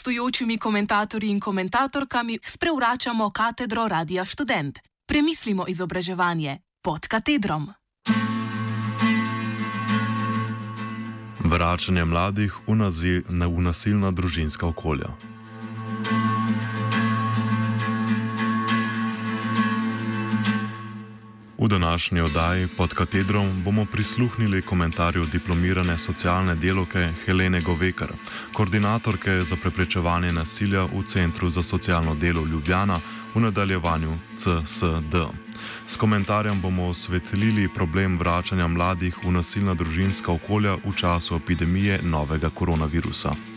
gostujočimi komentatorji in komentatorkami sprevračamo katedro Radia Student. Premislimo izobraževanje pod katedrom. Vračanje mladih v, nazi, v nasilna družinska okolja. V današnji oddaji pod katedrom bomo prisluhnili komentarju diplomirane socialne delovke Helene Govekar, koordinatorke za preprečevanje nasilja v Centru za socialno delo Ljubljana v nadaljevanju CSD. S komentarjem bomo osvetlili problem vračanja mladih v nasilna družinska okolja v času epidemije novega koronavirusa.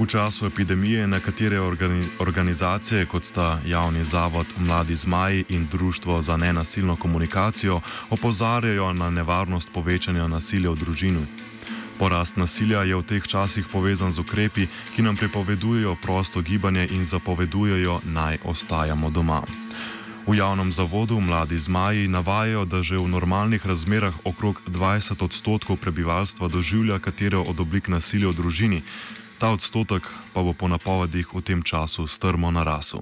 V času epidemije nekatere organi organizacije, kot sta Javni zavod Mladi Zmaji in Društvo za nenasilno komunikacijo, opozarjajo na nevarnost povečanja nasilja v družini. Porast nasilja je v teh časih povezan z ukrepi, ki nam prepovedujejo prosto gibanje in zapovedujejo, naj ostajamo doma. V javnem zavodu Mladi Zmaji navajajo, da že v normalnih razmerah okrog 20 odstotkov prebivalstva doživlja katero od oblik nasilja v družini, Ta odstotek pa bo po napovedih v tem času strmo narasel.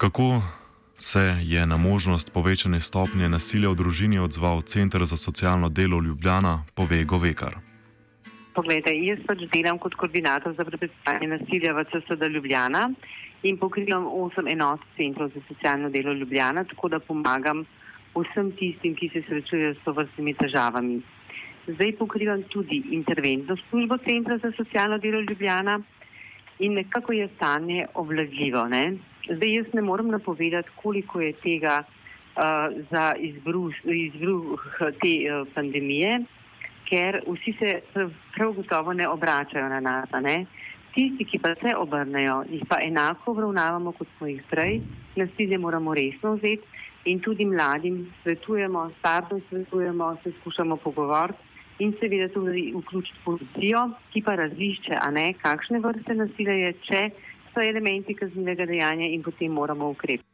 Kako se je na možnost povečane stopnje nasilja v družini odzval Center za socialno delo Ljubljana, pove Govekar. Poglejte, jaz pač delam kot koordinator za preprečevanje nasilja v CSD Ljubljana in pokrivam osem enot centrov za socialno delo Ljubljana, tako da pomagam vsem tistim, ki se srečujejo s to vrstnimi težavami. Zdaj pokrivam tudi interventno službo Centra za socialno delo Ljubljana in nekako je stanje obvladljivo. Ne? Zdaj jaz ne morem napovedati, koliko je tega uh, za izbruh, izbruh te uh, pandemije, ker vsi se prav gotovo ne obračajo na nas. Ne? Tisti, ki pa se obrnejo, jih pa enako obravnavamo, kot smo jih prej, nas tudi moramo resno vzeti in tudi mladim svetujemo, staršem svetujemo, se skušamo pogovoriti in seveda tudi vključiti policijo, ki pa razišče, a ne kakšne vrste nasilja je, če so elementi kaznivega dejanja in potem moramo ukrepiti.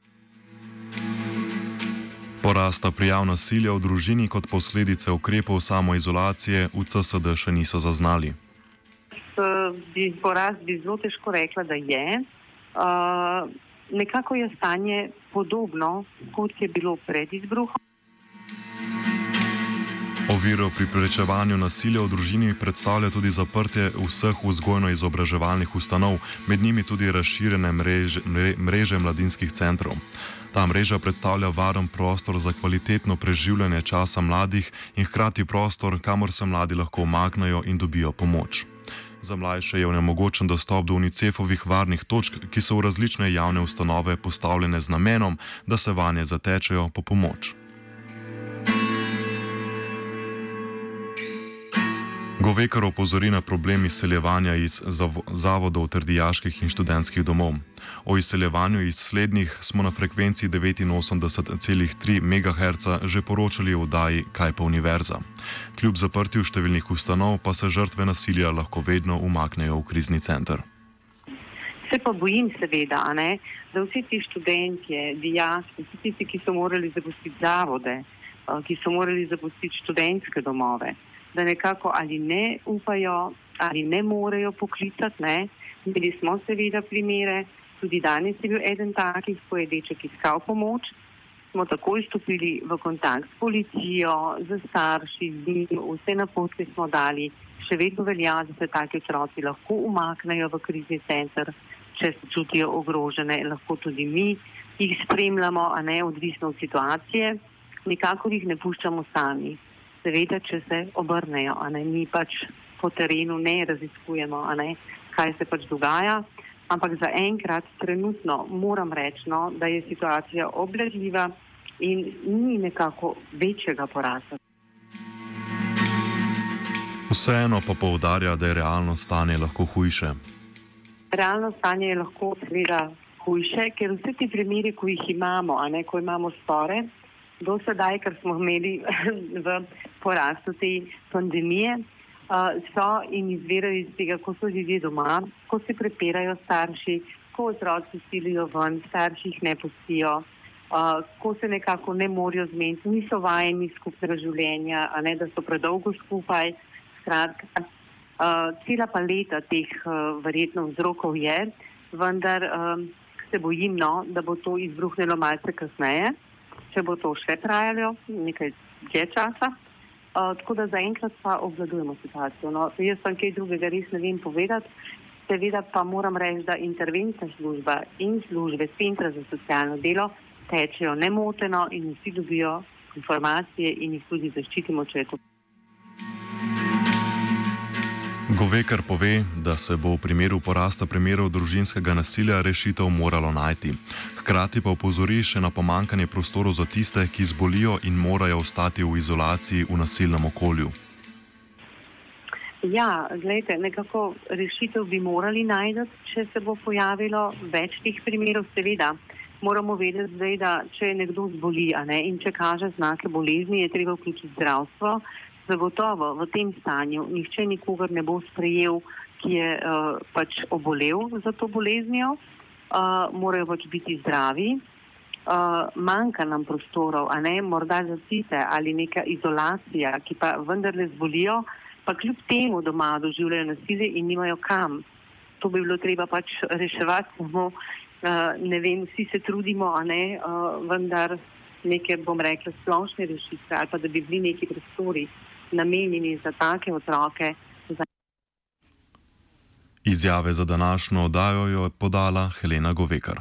Porasta prijav nasilja v družini kot posledice ukrepov samoizolacije v CSD še niso zaznali. Bi porast bi zelo težko rekla, da je. Uh, nekako je stanje podobno, kot je bilo pred izbruhom. Oviro pri prečevanju nasilja v družini predstavlja tudi zaprtje vseh vzgojno-izobraževalnih ustanov, med njimi tudi razširjene mreže, mreže mladinskih centrov. Ta mreža predstavlja varen prostor za kvalitetno preživljanje časa mladih in hkrati prostor, kamor se mladi lahko omaknejo in dobijo pomoč. Za mlajše je onemogočen dostop do UNICEF-ovih varnih točk, ki so v različne javne ustanove postavljene z namenom, da se vanje zatečejo po pomoč. Govekar opozori na problem izseljevanja iz zavodov ter dijaških in študentskih domov. O izseljevanju iz slednjih smo na frekvenci 89,3 MHz že poročali v oddaji Kaj pa univerza. Kljub zaprtju številnih ustanov pa se žrtve nasilja lahko vedno umaknejo v krizni center. Se pa bojim, seveda, ne, da vsi ti študenti, dijaki, vsi tisti, ki so morali zapustiti zavode, eh, ki so morali zapustiti študentske domove da nekako ali ne upajo ali ne morejo poklicati. Ne. Imeli smo seveda primere, tudi danes je bil eden takih, ko je deček iskal pomoč. Smo takoj stopili v kontakt s policijo, z starši, z njim, vse napotke smo dali. Še vedno velja, da se taki otroci lahko umaknejo v krizni center, če se čutijo ogrožene, lahko tudi mi jih spremljamo, a ne odvisno od situacije. Nikakor jih ne puščamo sami seveda, če se obrnejo, ne, mi pač po terenu ne raziskujemo, ne, kaj se pač dogaja. Ampak za enkrat, trenutno moram reči, no, da je situacija obležljiva in ni nekako večjega porasta. Vseeno pa poudarja, da je realno stanje lahko hujše. Realno stanje je lahko seveda hujše, ker vse ti primeri, ko jih imamo, a ne ko imamo spore, do sedaj, kar smo imeli v porastu te pandemije, uh, so in izvirajo iz tega, ko so ljudje doma, ko se prepirajo starši, ko otroci silijo ven, starši jih ne pustijo, uh, ko se nekako ne morajo zmeniti, niso vajeni skupnega življenja, ne da so predolgo skupaj. Skratka, uh, cela paleta teh uh, verjetno vzrokov je, vendar um, se bojim, no, da bo to izbruhnilo malce kasneje, če bo to še trajalo nekaj dlje časa. Tako da zaenkrat pa obvladujemo situacijo. No, jaz pa kaj drugega res ne vem povedati. Seveda pa moram reči, da interventna služba in službe centra za socialno delo tečejo nemoteno in vsi dobijo informacije in jih tudi zaščitimo, če je to. Govekar pove, da se bo v primeru porasta primerov družinskega nasilja rešitev moralo najti. Hkrati pa upozori še na pomankanje prostorov za tiste, ki zbolijo in morajo ostati v izolaciji v nasilnem okolju. Ja, gledajte, nekako rešitev bi morali najti, če se bo pojavilo več teh primerov. Seveda, moramo vedeti, zdaj, da če nekdo zboli ne, in če kaže znake bolezni, je treba vključiti zdravstvo. Zagotovo v tem stanju nihče nikogar ne bo sprejel, ki je uh, pač obolel za to boleznijo, uh, morajo pač biti zdravi. Uh, manjka nam prostorov, a ne morda zasite ali neka izolacija, ki pa vendarle zbolijo pa kljub temu doma doživljajo nasilje in nimajo kam. To bi bilo treba pač reševati, samo uh, ne vem, vsi se trudimo, a ne, uh, vendar neke, bom rekla, splošne rešitve ali pa da bi bili neki prostori namenjeni za take otroke. Za... Izjave za današnjo oddajo je podala Helena Govekar.